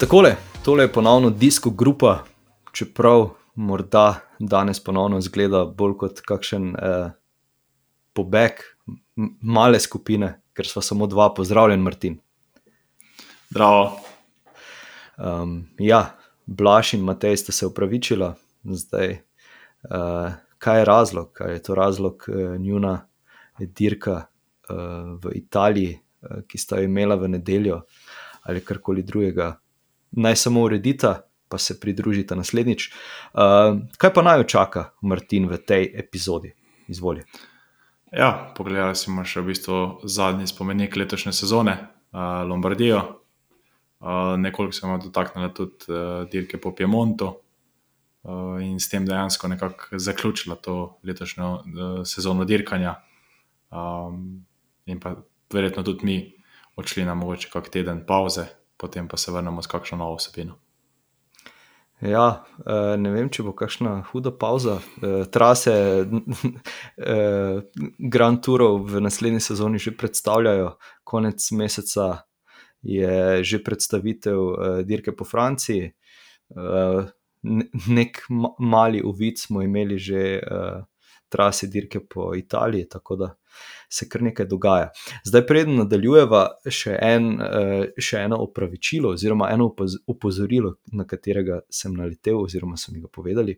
Takole, tole je ponovno disko grupa, čeprav morda danes ponovno zgleda bolj kot kakšen eh, pobeg male skupine, ker smo samo dva, pozdravljen, Martin. Zdravo. Um, ja, Blaž in Matej sta se upravičila, zdaj. Uh, kaj je razlog? Kaj je to razlog uh, njuna dirka uh, v Italiji, uh, ki sta jo imela v nedeljo ali karkoli drugega? Naj samo uredita, pa se pridružita naslednjič. Uh, kaj pa naj očaka Martin v tej epizodi? Izvolite. Ja, pogledali smo še v bistvu zadnji spomenik letošnje sezone, uh, Lombardijo. Uh, nekoliko se bomo dotaknili tudi uh, dirke po Piemontu uh, in s tem dejansko nekako zaključila to letošnjo uh, sezono dirkanja. Um, in pa verjetno tudi mi odšli na mogoče kak teden pauze, potem pa se vrnemo s kakšno novo vsebino. Ja, eh, ne vem, če bo kakšna huda pauza. Eh, trase eh, Grand Tourov v naslednji sezoni že predstavljajo, konec meseca je že predstavitev dirke po Franciji. Nek mali uvid smo imeli že trase dirke po Italiji, tako da se kar nekaj dogaja. Zdaj, preden nadaljujeva, še, en, eh, še eno opravičilo, oziroma eno opozorilo, na katerega sem naletel, oziroma so mi ga povedali.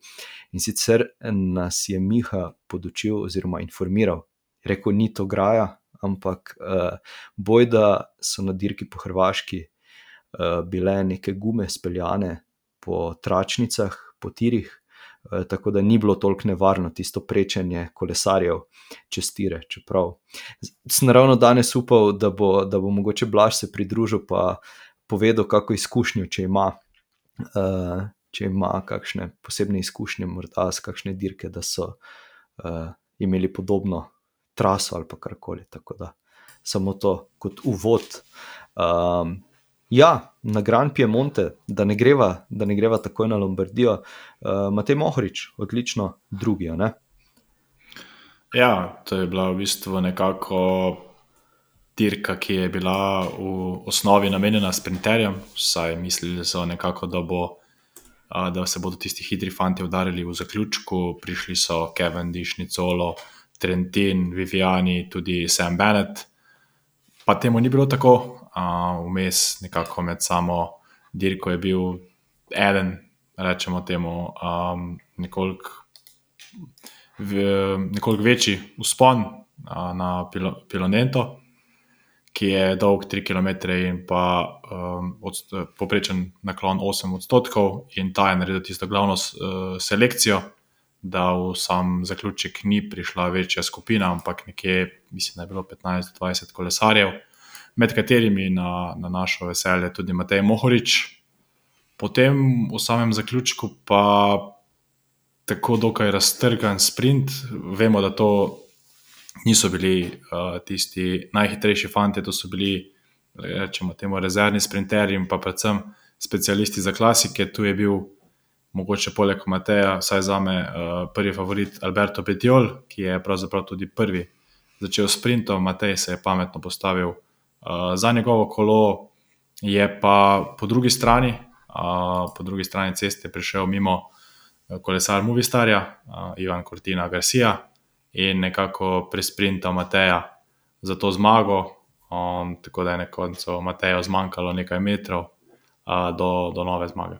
In sicer nas je Miha podočil, oziroma informiral, rekel, ni to graja, ampak uh, boj, da so na dirki po Hrvaški uh, bile neke gume speljane po tračnicah, po tirih. Eh, tako da ni bilo toliko nevarno tisto prečenje kolesarjev čez tire. Čeprav sem ravno danes upal, da bo, da bo mogoče Blaž se pridružil in povedal, kako izkušnjo, če ima. Uh, če ima kakšne posebne izkušnje, morda z kakšne dirke, da so uh, imeli podobno traso ali karkoli. Tako da samo to kot uvod. Um, Ja, na Grand Piemonte, da ne greva, da ne greva takoj na Lombardijo. Uh, Matej Mohorič, odlično, drugi. Ja, to je bila v bistvu nekako dirka, ki je bila v osnovi namenjena sprinterjem. Vsaj mislili so nekako, da, bo, da se bodo tisti hitri fanti udarili v zaključku. Prišli so Kevin Diš, Nicolo, Trentin, Viviani, tudi Sam Bennett. Pa temu ni bilo tako, vmes, nekako med samo dirko, je bil eden, rečemo temu, um, nekoliko nekolik večji uspon uh, na Pilonento, ki je dolg 3 km in pa um, poprečen naklon 8 odstotkov, in ta je naredil tisto glavno uh, selekcijo. Da v sam zaključek ni prišla večja skupina, ampak nekje, mislim, da je bilo 15-20 kolesarjev, med katerimi na, na našo veselje tudi Matej Mohorič. Potem v samem zaključku pa tako dokaj raztrgan sprint. Vemo, da to niso bili uh, tisti najhitrejši fanti, to so bili, rečemo, temu rezervni sprinterji in pa predvsem specialisti za klasike. Tu je bil mogoče poleg Mateja, vsaj za me, uh, prvi favorit Alberto Petiol, ki je pravzaprav tudi prvi začel sprintom. Matej se je pametno postavil. Eh, za njegovo kolo je pa po drugi strani, uh, po drugi strani ceste, prišel mimo eh, kolesar Movistarja, uh, Ivan Cortina Garcia in nekako presprintal Mateja za to zmago. Um, tako da je na koncu Mateju zmanjkalo nekaj metrov uh, do, do nove zmage.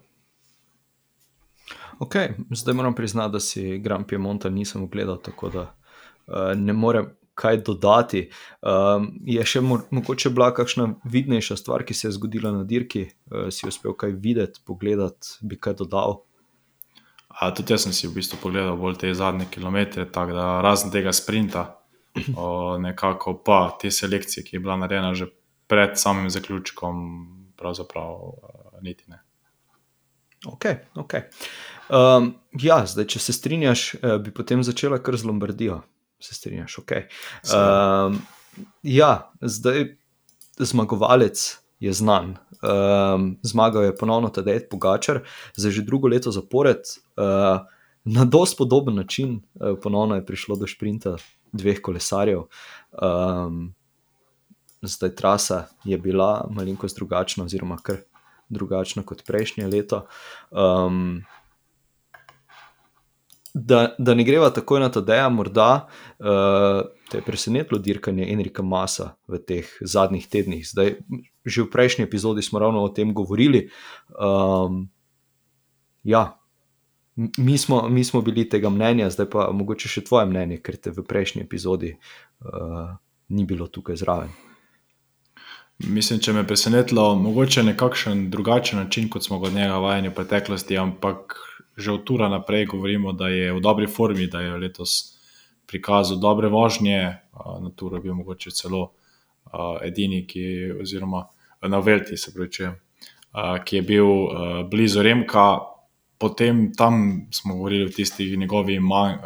Ok, zdaj moram priznati, da si Grand Piemonta nisem ogledal, tako da uh, ne morem kaj dodati. Um, je še mo mogoče bila kakšna vidnejša stvar, ki se je zgodila na dirki, uh, si uspel kaj videti, pogledati, bi kaj dodal. A, tudi jaz sem si v bistvu pogledal bolj te zadnje kilometre, tako da razen tega sprinta, o, nekako pa te selekcije, ki je bila narejena že pred samim zaključkom, pravzaprav uh, niti ne. Ok, ok. Um, ja, zdaj, če se strinjaš, eh, bi potem začela kar z Lombardijo se strinjaš. Okay. Um, ja, zdaj zmagovalec je znan. Um, zmagal je ponovno Tadej Pogačar, za že drugo leto zapored. Uh, na dosti podoben način, uh, ponovno je prišlo do sprinta dveh kolesarjev. Um, zdaj trasa je bila malenkost drugačna, oziroma kar drugačna kot prejšnje leto. Um, da, da ne greva takoj na to, da je morda uh, te presenetilo dirkanje Enrika Masa v teh zadnjih tednih. Zdaj, že v prejšnji epizodi smo ravno o tem govorili. Um, ja, mi smo, mi smo bili tega mnenja, zdaj pa mogoče še tvoje mnenje, ker te v prejšnji epizodi uh, ni bilo tukaj zraven. Mislim, če me je presenetilo, mogoče nekakšen drugačen način, kot smo ga od njega vajeni v preteklosti, ampak že od tura naprej govorimo, da je v dobri formi, da je letos prikazal dobre vožnje, na turu je bil mogoče celo edini, ki, oziroma na Velti, se pravi, če, ki je bil blizu Remka, potem tam smo govorili o tistih njegovih manj.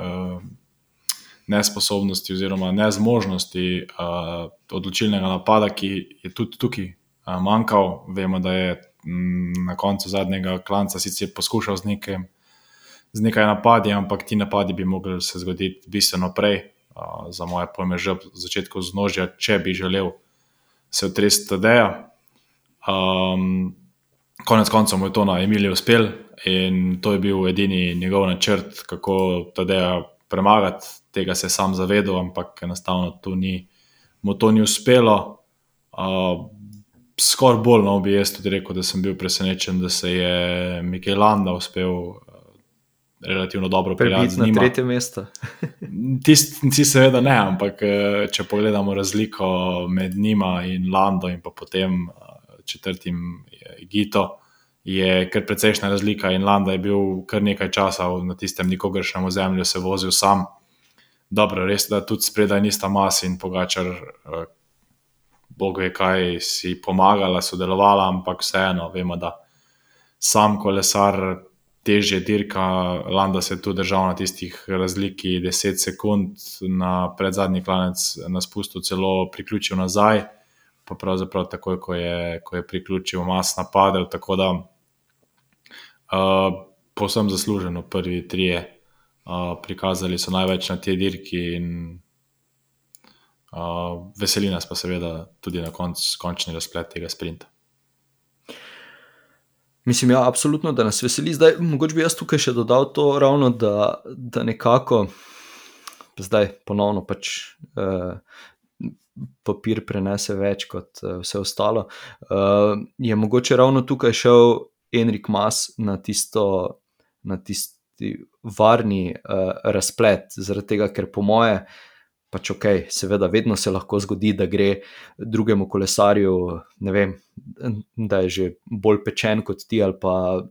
Nesposobnosti oziroma nezmožnosti uh, odločilnega napada, ki je tudi tukaj uh, manjkal. Vemo, da je m, na koncu zadnjega klanca sicer poskušal z, nekaj, z nekaj napadi, ampak ti napadi bi mogli se zgoditi bistveno prej, za moje pojme, že v začetku znožja, če bi želel se otresti TD-ja. Um, konec koncev mu je to na Emiliju uspel in to je bil edini njegov načrt, kako TD-ja premagati. Tega se je sam zavedal, ampak enostavno to ni, mu to ni uspelo. Uh, Skoraj bolj no, bi jaz tudi rekel, da sem bil presenečen, da se je Mikel Landa uspel relativno dobro pripeljati na tretje mesto. Ti, seveda, ne, ampak če pogledamo razliko med njima in Lando, in pa potem četrtim Gito, je kar precejšna razlika. In Landa je bil kar nekaj časa na tistem nikogršnem ozemlju, se vozil sam. Dobro, res je, da tudi spredaj nista masa in pogačar, eh, bog ve, kaj si pomagala, sodelovala, ampak vseeno vemo, da sam kolesar teže dirka. Landa se je tu držal na tistih razliki 10 sekund, na predzadnji klanec na spustu celo priključil nazaj pa pravzaprav takoj, ko je, ko je priključil mas napadel. Tako da, uh, posem zasluženo, prvi trije uh, prikazali so največ na tej dirki, in uh, veseli nas pa seveda tudi na konc, končni razplet tega sprinta. Mislim, ja, absolutno, da nas veseli. Zdaj, mogoče bi jaz tukaj še dodal to, ravno, da, da nekako, zdaj ponovno pač. Uh, papir prenese več kot uh, vse ostalo. Uh, je mogoče ravno tukaj šel Enrik Mas na, tisto, na tisti varni uh, razplet, zaradi tega, ker po moje. Pač ok, seveda, vedno se lahko zgodi, da gre drugemu kolesarju, vem, da je že bolj pečen kot ti, ali pa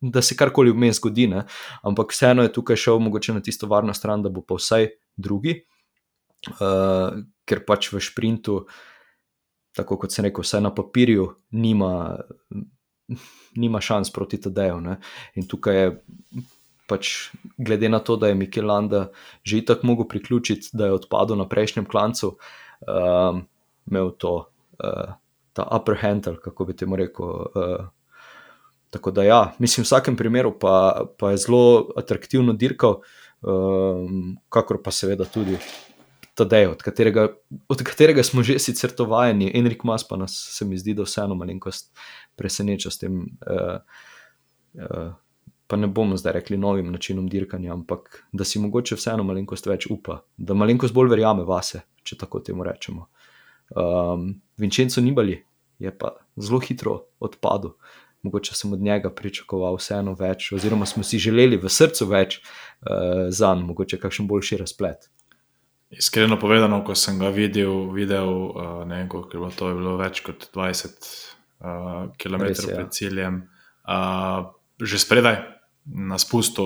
da se karkoli vmes zgodi. Ne? Ampak vseeno je tukaj šel mogoče na tisto varno stran, da bo pa vsaj drugi. Uh, ker pač v sprintu, tako kot sem rekel, vse na papirju, nima, nima šans proti TD-ju. In tukaj je pač, glede na to, da je Mikel Landa že tako mogel priključiti, da je odpadel na prejšnjem klancu, um, imel to, uh, ta upper hand, kako bi temu rekel. Uh, Tako da, ja, mislim, v vsakem primeru pa, pa je zelo atraktivno dirkal, um, kakor pa seveda tudi Tadej, od katerega, od katerega smo že sicer to vajeni, Enrik Mas pa nas, se mi zdi, da vseeno malenkost preseneča s tem. Uh, uh, pa ne bomo zdaj rekli novim načinom dirkanja, ampak da si mogoče vseeno malenkost več upa, da malenkost bolj verjame vase, če tako temu rečemo. Um, Vincenzo Nibali je pa zelo hitro odpadel. Mogoče sem od njega pričakoval vseeno več, oziroma smo si želeli v srcu več uh, za njim, mogoče kakšen boljši razplet. Iskreno povedano, ko sem ga videl, videl uh, ne vem, koliko je bilo to, je bilo več kot 20 uh, km Res, ja. pred ciljem, uh, že spredaj na spustu.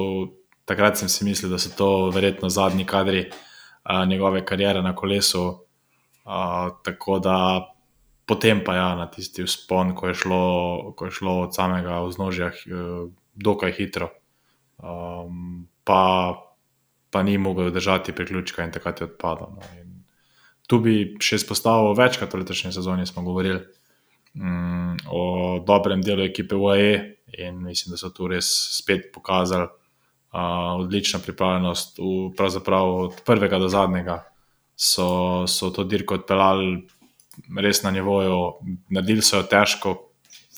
Takrat sem si mislil, da so to verjetno zadnji kadri uh, njegove kariere na kolesu. Uh, tako da potem pa ja, na tisti vzpon, ko je šlo, ko je šlo od samega vznožja, dokaj hitro. Um, pa pa ni mogel držati priključka in takrat je odpadel. No. Tu bi še izpostavil večkrat v letošnji sezoni, smo govorili um, o dobrem delu ekipe UAE in mislim, da so tu res spet pokazali uh, odlično pripravljenost. V, pravzaprav od prvega do zadnjega so, so to dirko odpeljali res na nivoju, naredili so jo težko,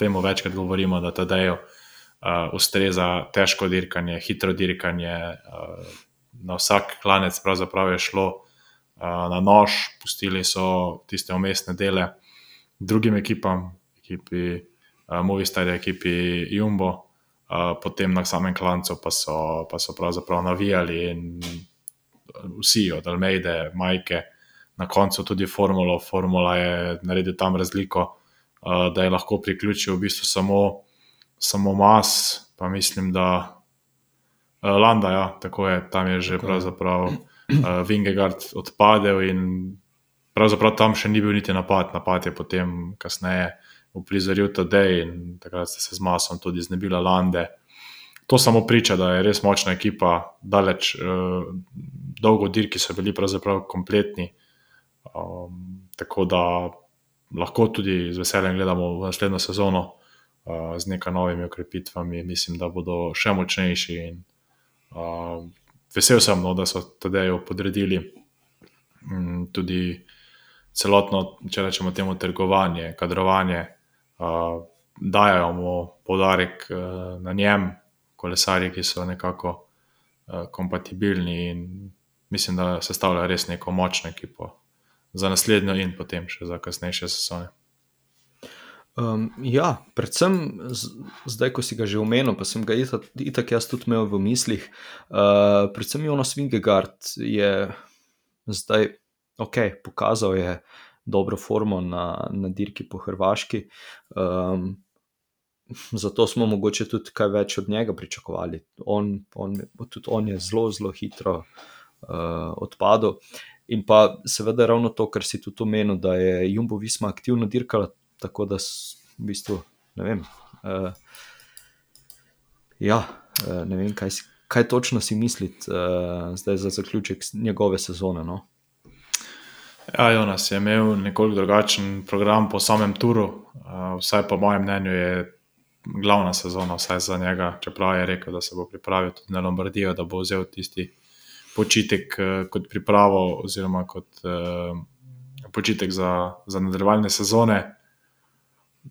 vemo, večkrat govorimo, da ta dejo uh, ustreza težko dirkanje, hitro dirkanje. Uh, na vsak klanec pravzaprav je šlo na nož, pustili so tiste umestne dele drugim ekipam, ekipi uh, Movistar, ekipi Jumbo, uh, potem na samem klancu pa so, pa so pravzaprav navijali in vsi od Almeide, Majke. Na koncu tudi formulo. Formula je naredila tam razliko, uh, da je lahko priključil v bistvu samo samo mas, pa mislim, da uh, Landa, ja, tako je, tam je že pravzaprav uh, Vingegard odpadel in pravzaprav tam še ni bil niti napad, napad je potem kasneje uprizoril Tadej in takrat ste se z masom tudi znebila Lande. To samo priča, da je res močna ekipa, daleč, uh, dolgo dirki so bili pravzaprav kompletni. Um, tako da lahko tudi z veseljem gledamo v naslednjo sezono z nekaj novimi okrepitvami, mislim, da bodo še močnejši. In, uh, vesel sem, no, da so Tadejo podredili um, tudi celotno, če rečemo temu, trgovanje, kadrovanje, uh, dajo mu podarek uh, na njem, kolesarji, ki so nekako uh, kompatibilni in mislim, da sestavljajo res neko močno ekipo za naslednjo in potem še za kasnejše sezone. Um, ja, predvsem zdaj, ko si ga že omenil, pa sem ga itak jaz tudi imel v mislih. Uh, predvsem Jonas Vingegard je zdaj ok, pokazal je dobro formo na, na dirki po Hrvaški. Um, zato smo mogoče tudi kaj več od njega pričakovali. On, on, tudi on je zelo, zelo hitro uh, odpadel. In pa seveda ravno to, kar si tudi omenil, da je Jumbo Visma aktivno dirkala tako da v bistvu ne vem. Uh, ja, uh, ne vem, kaj, si, kaj točno si misliti uh, zdaj za zaključek njegove sezone. No? Ja, Jonas je imel nekoliko drugačen program po samem turu, vsaj po mojem mnenju je glavna sezona, vsaj za njega, čeprav je rekel, da se bo pripravil tudi na Lombardijo, da bo vzel tisti počitek uh, kot pripravo, oziroma kot uh, počitek za, za nadaljevanje sezone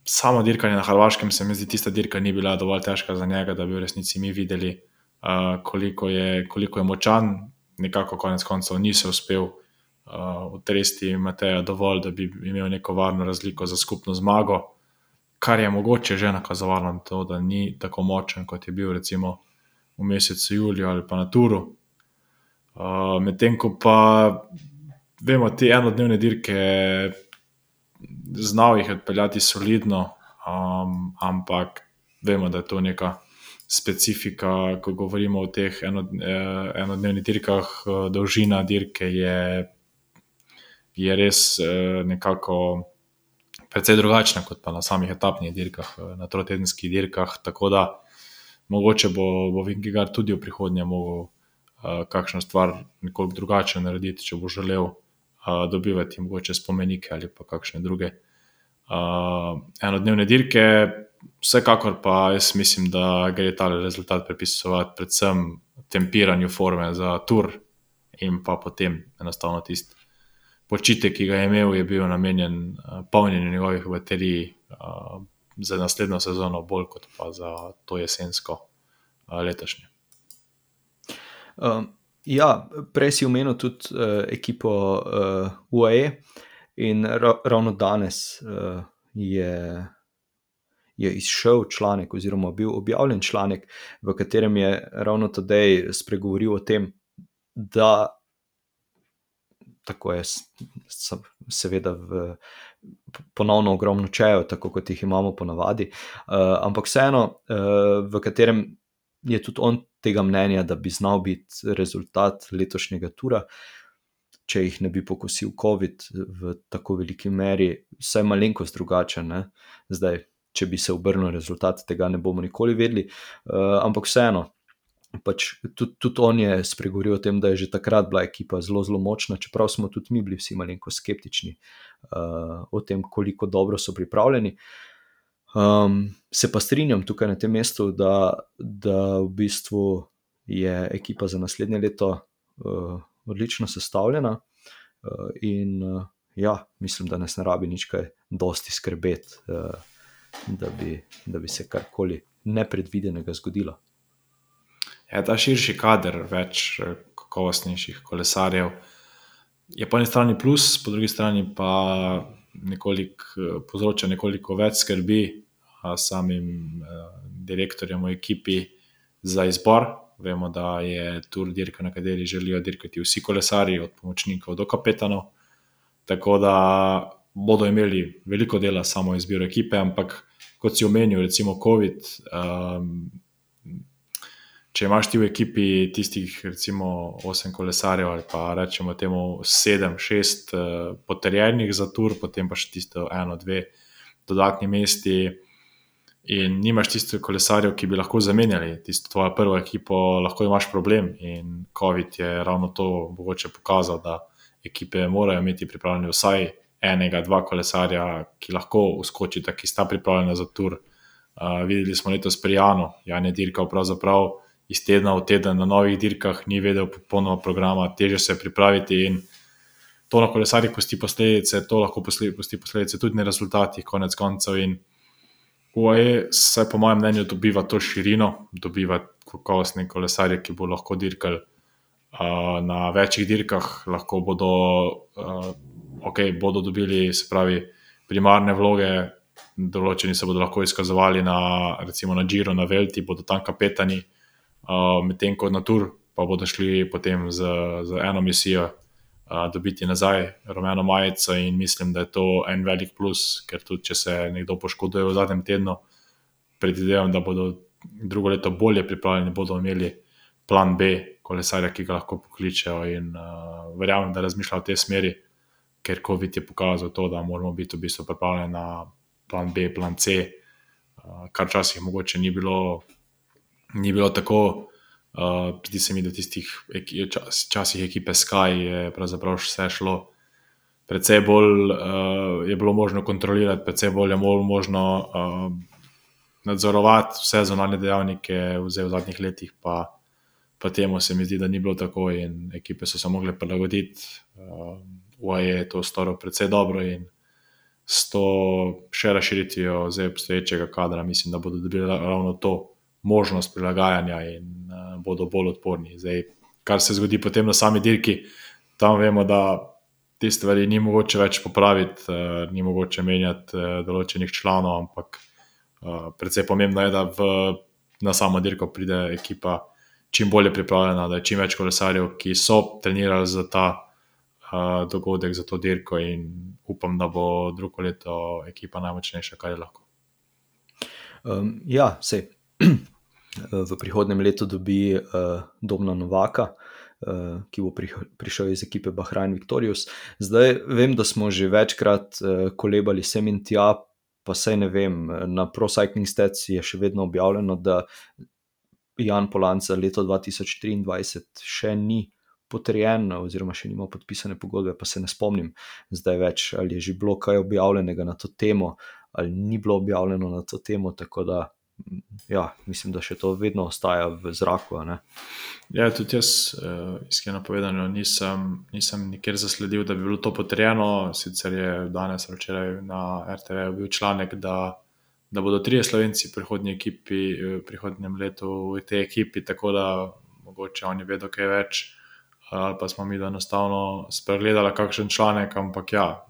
samo dirkanje na Hrvaškem, se mi zdi, tista dirka ni bila dovolj težka za njega, da bi v resnici mi videli, uh, koliko, je, koliko je močan. Nekako konec koncev nisem uspel uh, utresti Mateja dovolj, da bi imel neko varno razliko za skupno zmago, kar je mogoče že nakazovalo na to, da ni tako močen, kot je bil recimo v mesecu Juliju ali pa na Turu. Uh, Medtem ko pa vemo, te enodnevne dirke znal jih odpeljati solidno, um, ampak vemo, da je to neka specifika, ko govorimo o teh eno, eh, enodnevnih dirkah. Eh, dolžina dirke je, je res eh, nekako precej drugačna kot pa na samih etapnih dirkah, na trotedenskih dirkah. Tako da mogoče bo, bo Vinkigar tudi v prihodnje mogel. Uh, kakšno stvar nekoliko drugače narediti, če bo želel uh, dobivati mogoče spomenike ali pa kakšne druge uh, enodnevne dirke. Vsekakor pa jaz mislim, da gre ta rezultat pripisovati predvsem tempiranju forme za tur in pa potem enostavno tisti počitek, ki ga je imel, je bil namenjen uh, polnjenju njegovih baterij uh, za naslednjo sezono, bolj kot pa za to jesensko uh, letošnje. Um. Ja, prej si omenil tudi uh, ekipo uh, UAE in ra ravno danes uh, je, je izšel članek, oziroma bil objavljen članek, v katerem je ravno Tadej spregovoril o tem, da tako je, seveda, v, ponovno ogromno čejo, tako kot jih imamo ponavadi, uh, ampak vseeno, uh, v katerem je tudi on tega mnenja, da bi znal biti rezultat letošnjega tura, če jih ne bi pokosil COVID v tako veliki meri, vsaj malenkost drugačen. Zdaj, če bi se obrnil rezultat, tega ne bomo nikoli vedeli, uh, ampak vseeno. Pač tudi, tudi on je spregovoril o tem, da je že takrat bila ekipa zelo, zelo močna, čeprav smo tudi mi bili vsi malo skeptični uh, o tem, koliko dobro so pripravljeni. Um, se pa strinjam tukaj na tem mestu, da, da v bistvu je ekipa za naslednje leto uh, odlično sestavljena uh, in uh, ja, mislim, da nas ne rabi nič kaj dosti skrbeti. Uh, da bi, da bi se karkoli nepredvidenega zgodilo. Ja, ta širši kader, več eh, kakovostnejših kolesarjev, je po eni strani plus, po drugi strani pa nekoliko, eh, povzroča nekoliko več skrbi samim direktorjem v ekipi za izbor. Vemo, da je tur dirka, na kateri želijo dirkati vsi kolesari, od pomočnikov do kapetanov. Tako da bodo imeli veliko dela samo izbiro ekipe, ampak kot si omenil, recimo COVID. Um, če imaš ti v ekipi tistih, recimo, osem kolesarjev ali pa rečemo temu sedem, šest uh, potrjenih za tur, potem pa še tisto eno, dve dodatni mesti. In nimaš tistih kolesarjev, ki bi lahko zamenjali tisto tvojo prvo ekipo, lahko imaš problem. In COVID je ravno to mogoče pokazal, da ekipe morajo imeti pripravljene vsaj enega, dva kolesarja, ki lahko uskočita, ki sta pripravljena za tur. Uh, videli smo letos pri Janu, Jan je dirkal pravzaprav iz tedna v teden na novih dirkah, ni vedel popolnoma programa, teže se pripraviti in to na kolesarjih pusti posledice, to lahko pusti posledice tudi na rezultatih, konec koncev. In UAE se, po mojem mnenju, dobiva to širino, dobiva kakovostne kolesarje, ki bo lahko dirkali uh, na večjih dirkah, lahko bodo. Uh, ok, bodo dobili, se pravi, primarne vloge, določeni se bodo lahko izkazovali na, recimo, na Džiru, na Velti, bodo tam kapetani, uh, medtem ko na Tur, pa bodo šli potem z, z eno misijo. Dobiti nazaj rumeno majico, in mislim, da je to en velik plus, ker tudi če se nekdo poškoduje v zadnjem tednu, predvidevam, da bodo drugo leto bolje pripravljeni, bodo imeli plan B, kolesarja, ki ga lahko pokličejo. In uh, verjamem, da razmišljajo v tej smeri ker COVID je pokazal to, da moramo biti v bistvu pripravljeni na plan B, plan C, eh, kar včasih mogoče ni bilo, ni bilo tako. Zdi uh, se mi, da v tistih čas, časih ekipe Sky je pravzaprav vse šlo. Predvsej bolj uh, je bilo možno kontrolirati, predvsej bolj je bilo možno uh, nadzorovati vse zunanje dejavnike v, v zadnjih letih, pa, pa temu se mi zdi, da ni bilo tako in ekipe so se mogle prilagoditi. Uh, UAE je to storil precej dobro in s to še razširitvijo zdaj obstoječega kadra, mislim, da bodo dobili ravno to možnost prilagajanja in uh, bodo bolj odporni. Zdaj, kar se zgodi potem na sami dirki, tam vemo, da te stvari ni mogoče več popraviti, uh, ni mogoče menjati uh, določenih članov, ampak uh, predvsej pomembno je, da v, na samo dirko pride ekipa. Čim bolje pripravljena, da je čim več kolesarjev, ki so trenirali za ta dogodek za to dirko, in upam, da bo drugo leto ekipa najmočnejša, kar je lahko. Um, ja, se v prihodnem letu dobi uh, Domna Novaka. Uh, ki bo prišel iz ekipe Bahrajn Victorius. Zdaj vem, da smo že večkrat uh, kolebali sem in tja, pa sej ne vem, na ProCycling Stats je še vedno objavljeno, da Jan Polanca leto 2023 še ni potrjen, oziroma še nima podpisane pogodbe, pa se ne spomnim zdaj več, ali je že bilo kaj objavljenega na to temo, ali ni bilo objavljeno na to temo. Tako da, ja, mislim, da še to vedno ostaja v zraku. Ja, tudi jaz, uh, iskreno povedano, nisem, nisem nikjer zasledil, da bi bilo to potrjeno. Sicer je danes ali včeraj na RTV bil članek, da. Da bodo tri slovenci v prihodnjem, ekipi, prihodnjem letu v tej ekipi, tako da mogoče oni vedo kaj več ali pa smo mi da enostavno spregledali kakšen članek, ampak ja,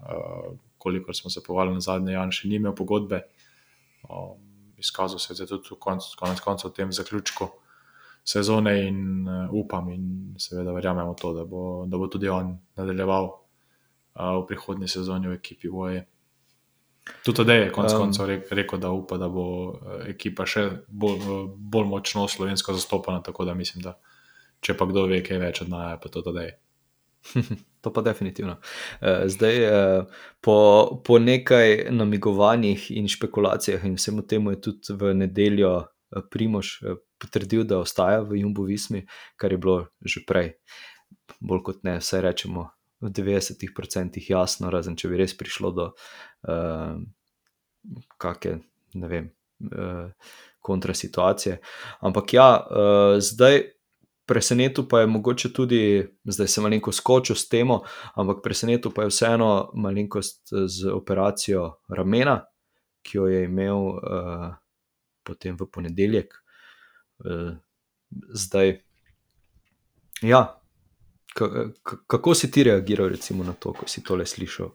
kolikor smo se povali na zadnje, Jan še ni imel pogodbe. Um, izkazal se je tudi konec, konec koncev v tem zaključku sezone in uh, upam in seveda verjamemo to, da bo, da bo tudi on nadaljeval uh, v prihodnji sezoni v ekipi Voje. Tudi tedaj je konec um, koncev rekel, da upa, da bo ekipa še bolj, bolj močno slovensko zastopana, tako da mislim, da če pa kdo ve, kaj več od nas, pa to da je. To pa definitivno. Eh, zdaj, eh, po, po nekaj namigovanjih in špekulacijah, in vsemu temu je tudi v nedeljo eh, Primož potrdil, da ostaja v Jumbo Vismi, kar je bilo že prej, bolj kot ne, vse rečemo, v 90% jasno, razen če bi res prišlo do uh, kakšne, ne vem, uh, kontrasituacije. Ampak ja, uh, zdaj presenetil pa je mogoče tudi, zdaj se malo skočil s temo, ampak presenetil pa je vseeno malenkost z operacijo ramena, ki jo je imel uh, potem v ponedeljek. Uh, zdaj, ja, kako si ti reagiral na to, ko si tole slišal?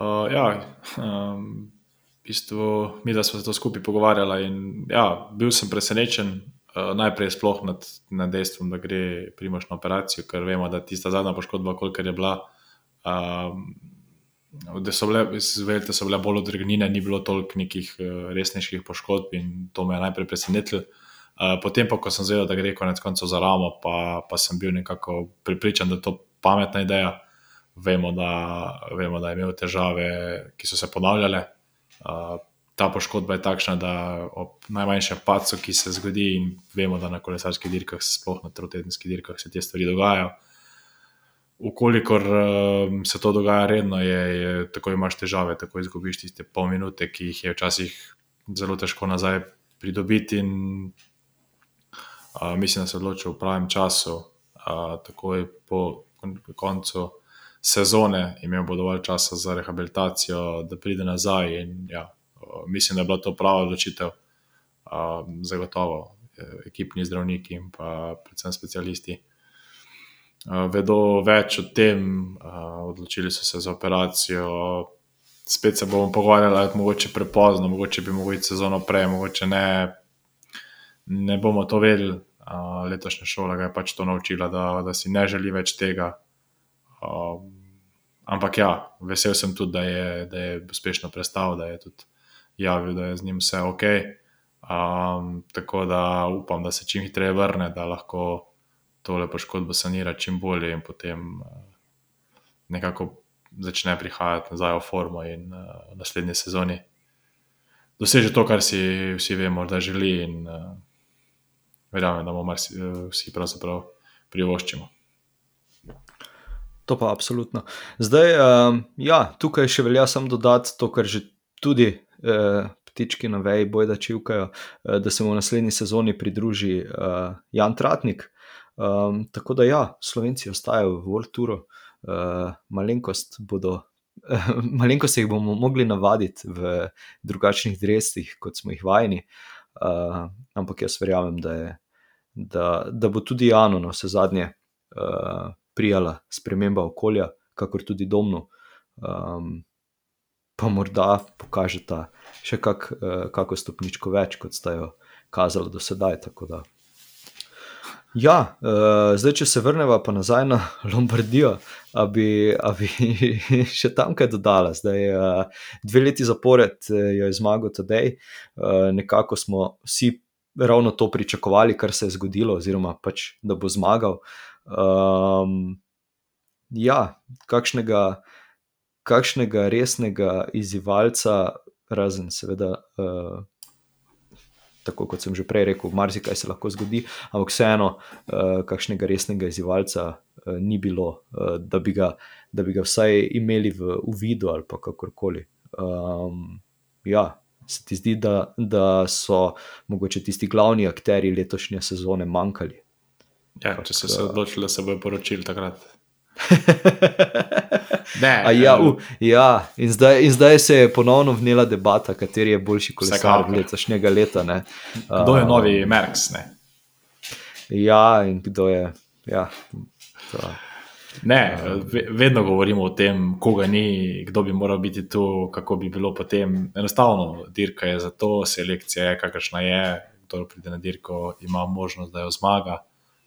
Uh, ja, um, v bistvu, mi da smo se to skupaj pogovarjali. In, ja, bil sem presenečen, najprej sploh nad, nad dejstvom, da gre primoš na operacijo, ker vemo, da tista zadnja poškodba, kolikor je bila. Um, Da so bile, zvelte, so bile bolj odregnjene, ni bilo toliko nekih uh, resnejših poškodb, in to me je najprej presenetilo. Uh, potem, pa, ko sem zvedel, da gre konec koncev za ramo, pa, pa sem bil nekako pripričan, da je to pametna ideja. Vemo, da, vemo, da je imel težave, ki so se ponavljale, ta poškodba je takšna, da ob najmanjšem pacu, ki se zgodi, in vemo, da na kolesarskih dirkah, sploh na trotedenskih dirkah, se te stvari dogajajo. Ukolikor um, se to dogaja redno, je, je tako imaš težave, tako izgubiš tiste pol minute, ki jih je včasih zelo težko nazaj pridobiti. In, uh, mislim, da se odločil v pravem času, uh, takoj po koncu sezone, imel bo dovolj časa za rehabilitacijo, da pride nazaj. In, ja, mislim, da je bila to prava odločitev, zagotovo ekipni zdravniki in pa predvsem specialisti. Vedo več o tem, odločili so se za operacijo. Spet se bomo pogovarjali, da je mogoče prepozno, mogoče bi mogli sezono prej, mogoče ne. Ne bomo to vedeli. Letošnja šola je pač to naučila, da, da si ne želi več tega. Um, ampak ja, vesel sem tudi, da je, da je uspešno prestal, da je tudi javil, da je z njim vse ok. Um, tako da upam, da se čim hitreje vrne, da lahko tole poškodbo sanira čim bolje in potem uh, nekako začne prihajati nazaj v formo in uh, v naslednji sezoni. Doseže to, kar si vsi vemo, da želi, in uh, verjamem, da bomo vsi pravzaprav privoščimo. To pa absolutno. Zdaj, um, ja, tukaj še velja samo dodati to, kar že tudi uh, ptički na veji bojda čivkajo, uh, da se mu v naslednji sezoni pridruži uh, Jan Tratnik. Um, tako da ja, Slovenci ostajajo v World Touru, uh, malenkost bodo. Malenko se jih bomo mogli navaditi v drugačnih drevesih, kot smo jih vajeni, uh, ampak jaz verjamem, da, je, da, da bo tudi Jano na vse zadnje uh, prijala sprememba okolja, kakor tudi domno, um, pa morda pokažeta še kak, uh, kako stopničko več, kot sta jo kazala do sedaj. Ja, uh, zdaj, če se vrnemo pa nazaj na Lombardijo, da bi, bi še tam kaj dodala. Zdaj, uh, dve leti zapored uh, je zmagal Tadej, uh, nekako smo vsi ravno to pričakovali, kar se je zgodilo, oziroma pač, da bo zmagal. Um, ja, kakšnega, kakšnega resnega izzivalca, razen seveda. Uh, Tako kot sem že prej rekel, marsikaj se lahko zgodi, ampak vseeno, uh, kakšnega resnega izzivalca uh, ni bilo, uh, da, bi ga, da bi ga vsaj imeli v uvidu ali pa kakorkoli. Um, ja, se ti zdi, da, da so mogoče tisti glavni akteri letošnje sezone manjkali? Ja, če so se odločili, da se bojo poročili takrat. ne, ja, uh, ja. In, zdaj, in zdaj se je ponovno vnela debata, kateri je boljši kolesar letošnjega leta. Ne. Kdo je novi uh, Merks? Ne? Ja, in kdo je. Ja, ne, vedno govorimo o tem, koga ni, kdo bi moral biti tu, kako bi bilo potem. Enostavno, dirka je za to, selekcija je kakršna je. Kdo pride na dirko, ima možnost, da jo zmaga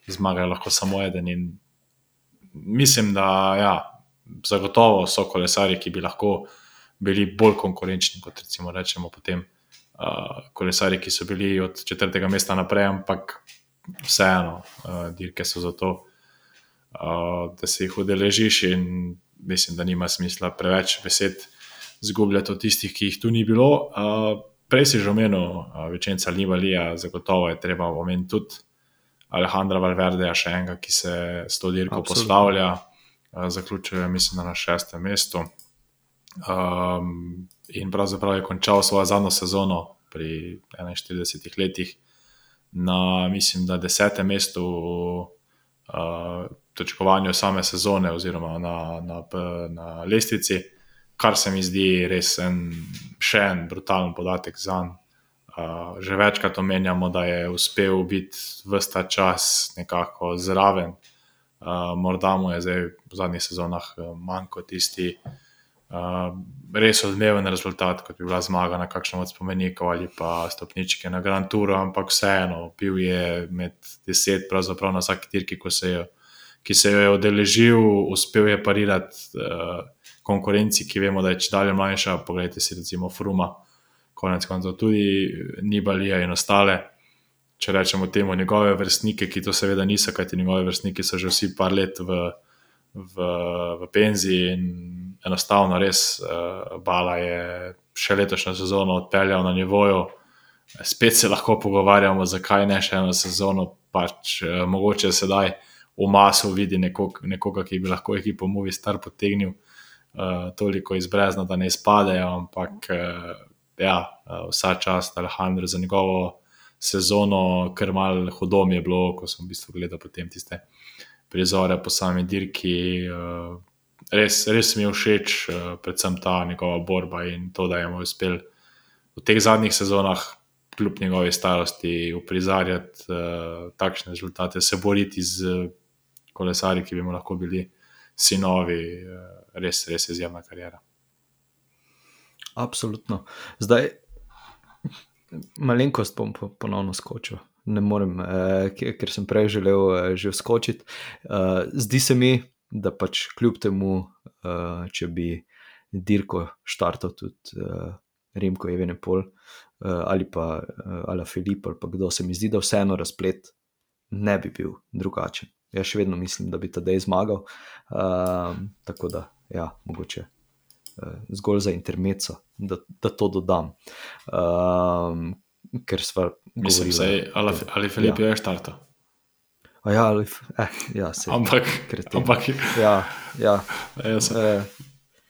zmaga lahko samo eden. In mislim, da ja, zagotovo so kolesari, ki bi lahko bili bolj konkurenčni kot recimo rečemo potem. Uh, kolesari, ki so bili od četrtega mesta naprej, ampak vseeno, uh, dirke so za to, uh, da se jih udeležiš, in mislim, da nima smisla preveč besed zgubljati od tistih, ki jih tu ni bilo. Uh, prej si že omenil, uh, večinca Livalija, zagotovo je treba omeniti tudi Alejandra Valverde, še enega, ki se s to dirko poslavlja, eh, zaključuje, mislim, na šestem mestu. Um, in pravzaprav je končal svojo zadnjo sezono pri 41 letih na, mislim, da desetem mestu v uh, točkovanju same sezone, oziroma na, na, na lestvici. kar se mi zdi res en, še en brutalen podatek za njega. Uh, že večkrat omenjamo, da je uspel biti vsta čas nekako zraven. Uh, morda mu je zdaj v zadnjih sezonah manj kot tisti uh, res odmeven rezultat, kot bi bila zmaga na kakšnem od spomenikov ali pa stopničke na Grand Touru, ampak vseeno, bil je med deset, pravzaprav na vsaki dirki, se je, ki se jo je odeležil, uspel je parirati uh, konkurenci, ki vemo, da je če dalje mlajša. Poglejte si recimo Fruma konec koncev tudi Nibalija in ostale. Če rečemo temu njegove vrstnike, ki to seveda niso, kajti njegovi vrstniki so že vsi par let v, v, v penziji in enostavno res uh, Bala je še letošnjo sezono odpeljal na nivoju. Spet se lahko pogovarjamo, zakaj ne še eno sezono, pač uh, mogoče sedaj v masu vidi nekog, nekoga, ki bi lahko ekipo Movi Star potegnil uh, toliko iz brezna, da ne izpadejo, ampak uh, ja, uh, vsa čast Alejandro za njegovo sezono, ker malo hudo mi je bilo, ko sem v bistvu gledal potem tiste prizore po sami dirki. Uh, res, res mi je všeč, uh, predvsem ta njegova borba in to, da je mu uspel v teh zadnjih sezonah, kljub njegovi starosti, uprizarjati uh, takšne rezultate, se boriti z kolesari, ki bi mu lahko bili sinovi, uh, res, res izjemna karijera. Absolutno. Zdaj, malenkost bom ponovno skočil. Ne morem, eh, ker sem prej želel eh, že skočiti. Eh, zdi se mi, da pač kljub temu, eh, če bi dirko štartal tudi eh, Rimko, Evene Pol eh, ali pa eh, Ala Filip ali pa kdo, se mi zdi, da vseeno razplet ne bi bil drugačen. Jaz še vedno mislim, da bi ta dej zmagal. Eh, tako da, ja, mogoče. Eh, zgolj za intermeco, da, da to dodam. Um, ker smo govorili, da je ali, Filip ja. je štartal. Ja, ali, eh, ja, se, ampak, ampak ja, ja. Eh,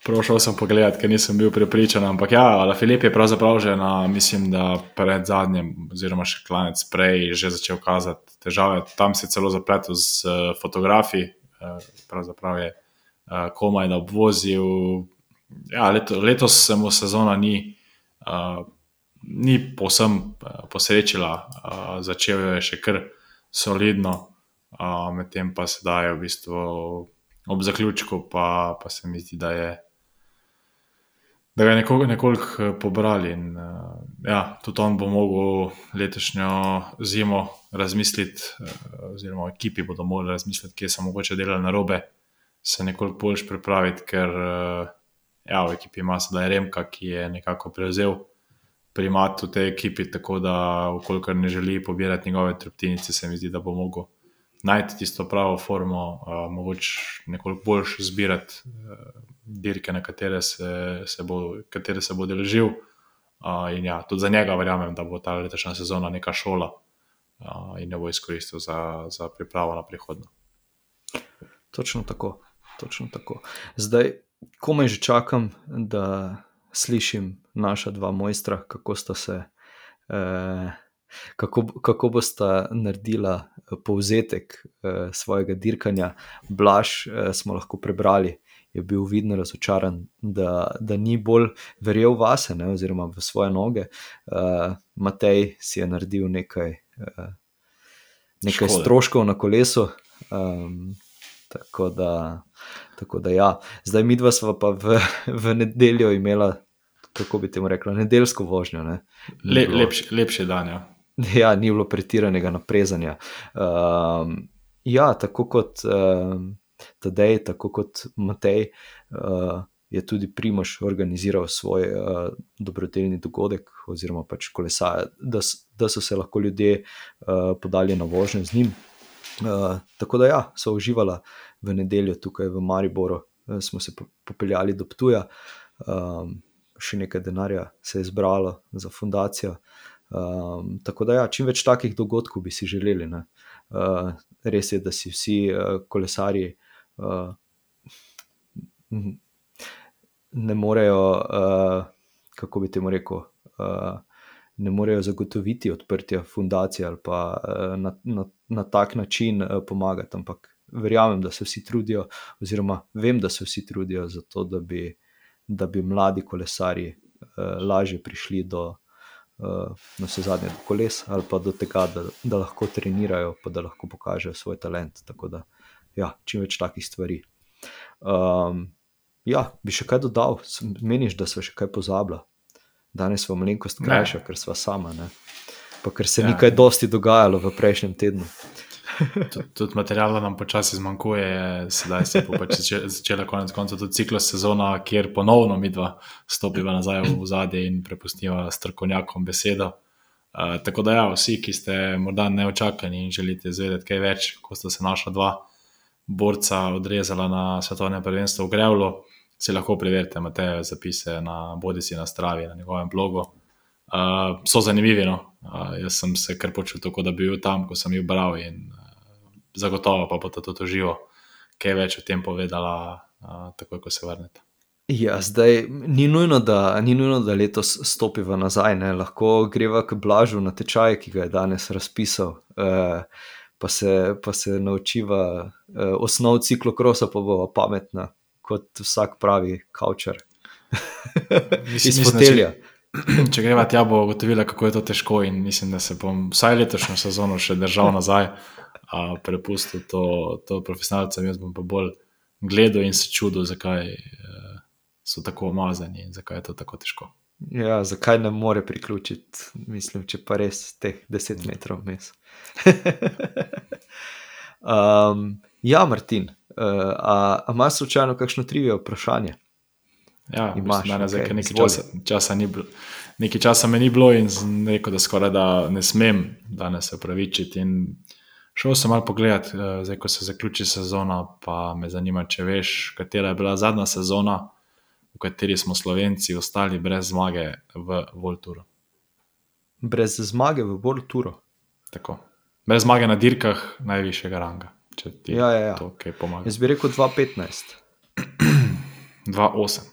Prošel sem pogledat, ker nisem bil prepričan. Ampak ja, ali Filip je pravzaprav že na, mislim, da pred zadnjim, oziroma še klanec prej, že začel kazati težave. Tam se je celo zapletel z uh, fotografi, uh, pravzaprav je uh, komaj da obvozil ja, leto, letos se mu sezona ni, uh, ni posem posrečila, uh, začel je še kar solidno, uh, medtem pa se daje v bistvu ob zaključku, pa, pa se mi zdi, da je. Da ga je nekoliko, nekoliko pobrali. In, uh, ja, tudi on bo mogel letošnjo zimo razmisliti, uh, oziroma ekipi bodo morali razmisliti, kje so mogoče delali na robe, se nekoliko bolj pripraviti, ker uh, ja, v ekipi ima sedaj Remka, ki je nekako prevzel primat v tej ekipi, tako da, ukolikor ne želi pobirati njegove trptinice, se mi zdi, da bo mogel najti tisto pravo formo, uh, mogoče nekoliko boljš zbirati uh, dirke, na katere se, se bo, katere se bo deležil. Uh, in ja, tudi za njega verjamem, da bo ta letošnja sezona neka šola uh, in jo bo izkoristil za, za pripravo na prihodno. Točno tako. Točno tako. Zdaj, komaj že čakam, da slišim naša dva mojstra, kako sta se. Eh, Kako, kako boste naredili povzetek eh, svojega dirkanja? Blaž eh, smo lahko prebrali, je bil vidno razočaran, da, da ni bolj verjel vase, ne, oziroma v svoje noge. Eh, Matej si je naredil nekaj, eh, nekaj stroškov na kolesu. Um, tako da, Tako da, ja. zdaj mi dva smo pa v, v nedeljo imela, kako bi temu rekla, nedeljsko vožnjo. Ne? Le, bilo, lepši, lepši dan. Ja. ja, ni bilo pretiranega naprezanja. Um, ja, tako kot um, Tadej, tako kot Matej. Uh, Je tudi Primož organiziral svoj uh, dobrodelni dogodek, oziroma pač kolesa, da, da so se lahko ljudje uh, podali na vožnjo z njim. Uh, tako da, ja, so uživala v nedeljo tukaj v Mariboru, uh, smo se popeljali do Ptuja, um, še nekaj denarja se je zbralo za fundacijo. Um, tako da, ja, čim več takih dogodkov bi si želeli. Uh, res je, da si vsi uh, kolesarji uh, ne morejo, uh, kako bi temu rekel. Uh, ne morejo zagotoviti odprtja fundacije ali pa uh, na, na, na tak način uh, pomagati. Ampak verjamem, da se vsi trudijo, oziroma vem, da se vsi trudijo za to, da bi, da bi mladi kolesari uh, lažje prišli do uh, vse zadnje do koles ali pa do tega, da, da lahko trenirajo, pa da lahko pokažejo svoj talent. Tako da, ja, čim več takih stvari. Um, ja, bi še kaj dodal, meniš, da smo še kaj pozabili. Danes smo malenkost krajša, ker smo sama. Ne? Pa ker se ja. nekaj dosti dogajalo v prejšnjem tednu. Tudi tud materijala nam počasi zmanjkuje, sedaj se je pač začela konec konca tudi ciklo sezona, kjer ponovno mi dva stopiva nazaj v zadje in prepustiva strokovnjakom besedo. Uh, tako da, ja, vsi, ki ste morda neočakani in želite izvedeti kaj več, ko sta se naša dva borca odrezala na svetovnem prvenstvu v Grevlu, si lahko preverite Matejo zapise na Bodisi na Stravi, na njegovem blogu. Uh, so zanimivi. No? Uh, jaz sem se kar počutil, da bi bil tam, ko sem jih bral, in uh, zagotovo pa bo to tudi živo, kaj več o tem povedala, uh, takoj ko se vrnete. Ja, zdaj ni nujno, da, ni nujno, da letos stopiva nazaj, ne? lahko greva k blažu na tečaj, ki ga je danes razpisal, uh, pa, se, pa se naučiva uh, osnov ciklokrosa, pa bo pametna kot vsak pravi kavčer. Iz fotelja. Če, če greva tja, bo ugotovila, kako je to težko, in mislim, da se bom vsaj letošnjo sezono še držal nazaj, a prepustil to, to profesionalcem. Jaz bom pa bolj gledal in se čudil, zakaj eh, so tako umazani in zakaj je to tako težko. Ja, zakaj ne more priključiti, mislim, če pa res teh 10 metrov vmes. um, ja, Martin, Uh, a imaš slučajno kakšno trivijo vprašanje? Ja, imaš na zdaj, okay, nekaj časa, časa ni bilo. Nekaj časa me ni bilo in rekel, da skoraj da ne smem danes se upravičiti. Šel sem malo pogledat, eh, zdaj ko se zaključi sezona, pa me zanima, če veš, katera je bila zadnja sezona, v kateri smo Slovenci ostali brez zmage v Volturu. Brez zmage v Volturu. Tako. Brez zmage na dirkah najvišjega ranga če ti ja, ja, ja. to kaj pomaga. Jaz bi rekel 2-15. 2-8.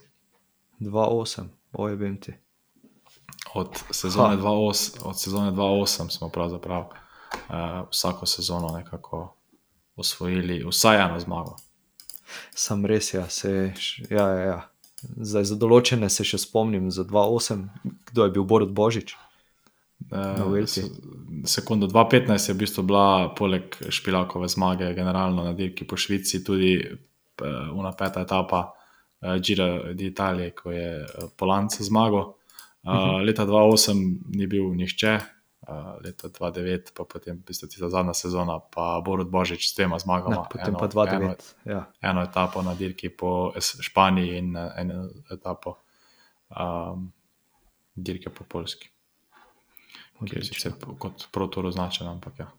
2-8, oj, vem ti. Od sezone 2-8 smo pravzaprav vsako sezono nekako osvojili, vsaj eno zmago. Sam res, ja, se, ja, ja, ja. Zdaj, za določene se še spomnim, za 2-8, kdo je bil Borod Božič. Uh, Sekundo 2015 je v bistvu bila, poleg Špilakove zmage, generalno na dirki po Švici, tudi uh, una peta etapa uh, Gira d'Italia, ko je uh, Polance zmagal. Uh, uh -huh. Leta 2008 ni bil nihče, uh, leta 2009 pa potem tista zadnja sezona, pa Borod Božič s tema zmagama. No, potem eno, pa 2009. Eno, ja. eno etapo na dirki po Španiji in eno etapo um, dirke po Polski ki je sicer kot protor označen. Ampak, ja.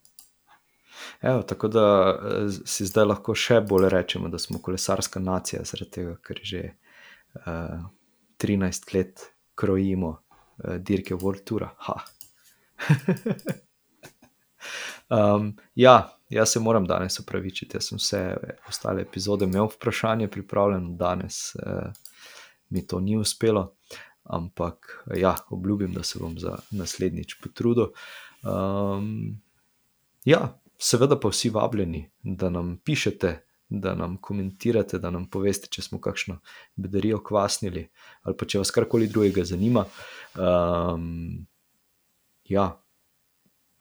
Evo, tako da eh, si zdaj lahko še bolj rečemo, da smo kolesarska nacija, zaradi tega, ker že uh, eh, 13 let krojimo uh, dirke World Tour. um, ja, jaz se moram danes upravičiti. Jaz sem vse ostale epizode imel vprašanje pripravljeno, danes uh, mi to ni uspelo ampak ja, obljubim, da se bom za naslednjič potrudil. Um, ja, seveda pa vsi vabljeni, da nam pišete. Da nam komentirate, da nam poveste, če smo kakšno bedarijo kvasnili, ali pa če vas karkoli drugega zanima. Um, ja,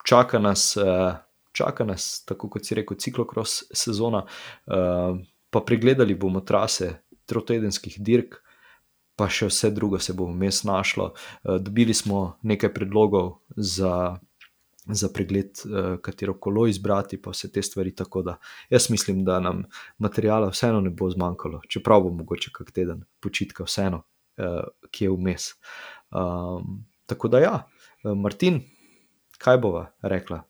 čaka nas, uh, čaka nas, tako kot si rekel, ciklokros sezona, uh, pa pregledali bomo trase trotedenskih dirk, pa še vse drugo se bo vmes našlo. Eh, dobili smo nekaj predlogov za, za pregled, eh, katero kolo izbrati, pa vse te stvari. Tako da jaz mislim, da nam materijala vseeno ne bo zmanjkalo, čeprav bo mogoče kak teden počitka, vseeno, eh, ki je vmes. Um, tako da, ja, Martin, kaj bova rekla?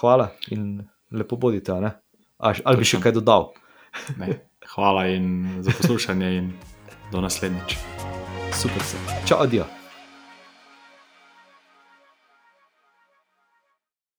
Hvala in lepo bodite, ali, ali bi še kaj dodal? Ne, hvala in za poslušanje. In... Do naslednjič. Super, se. Čau, adijo.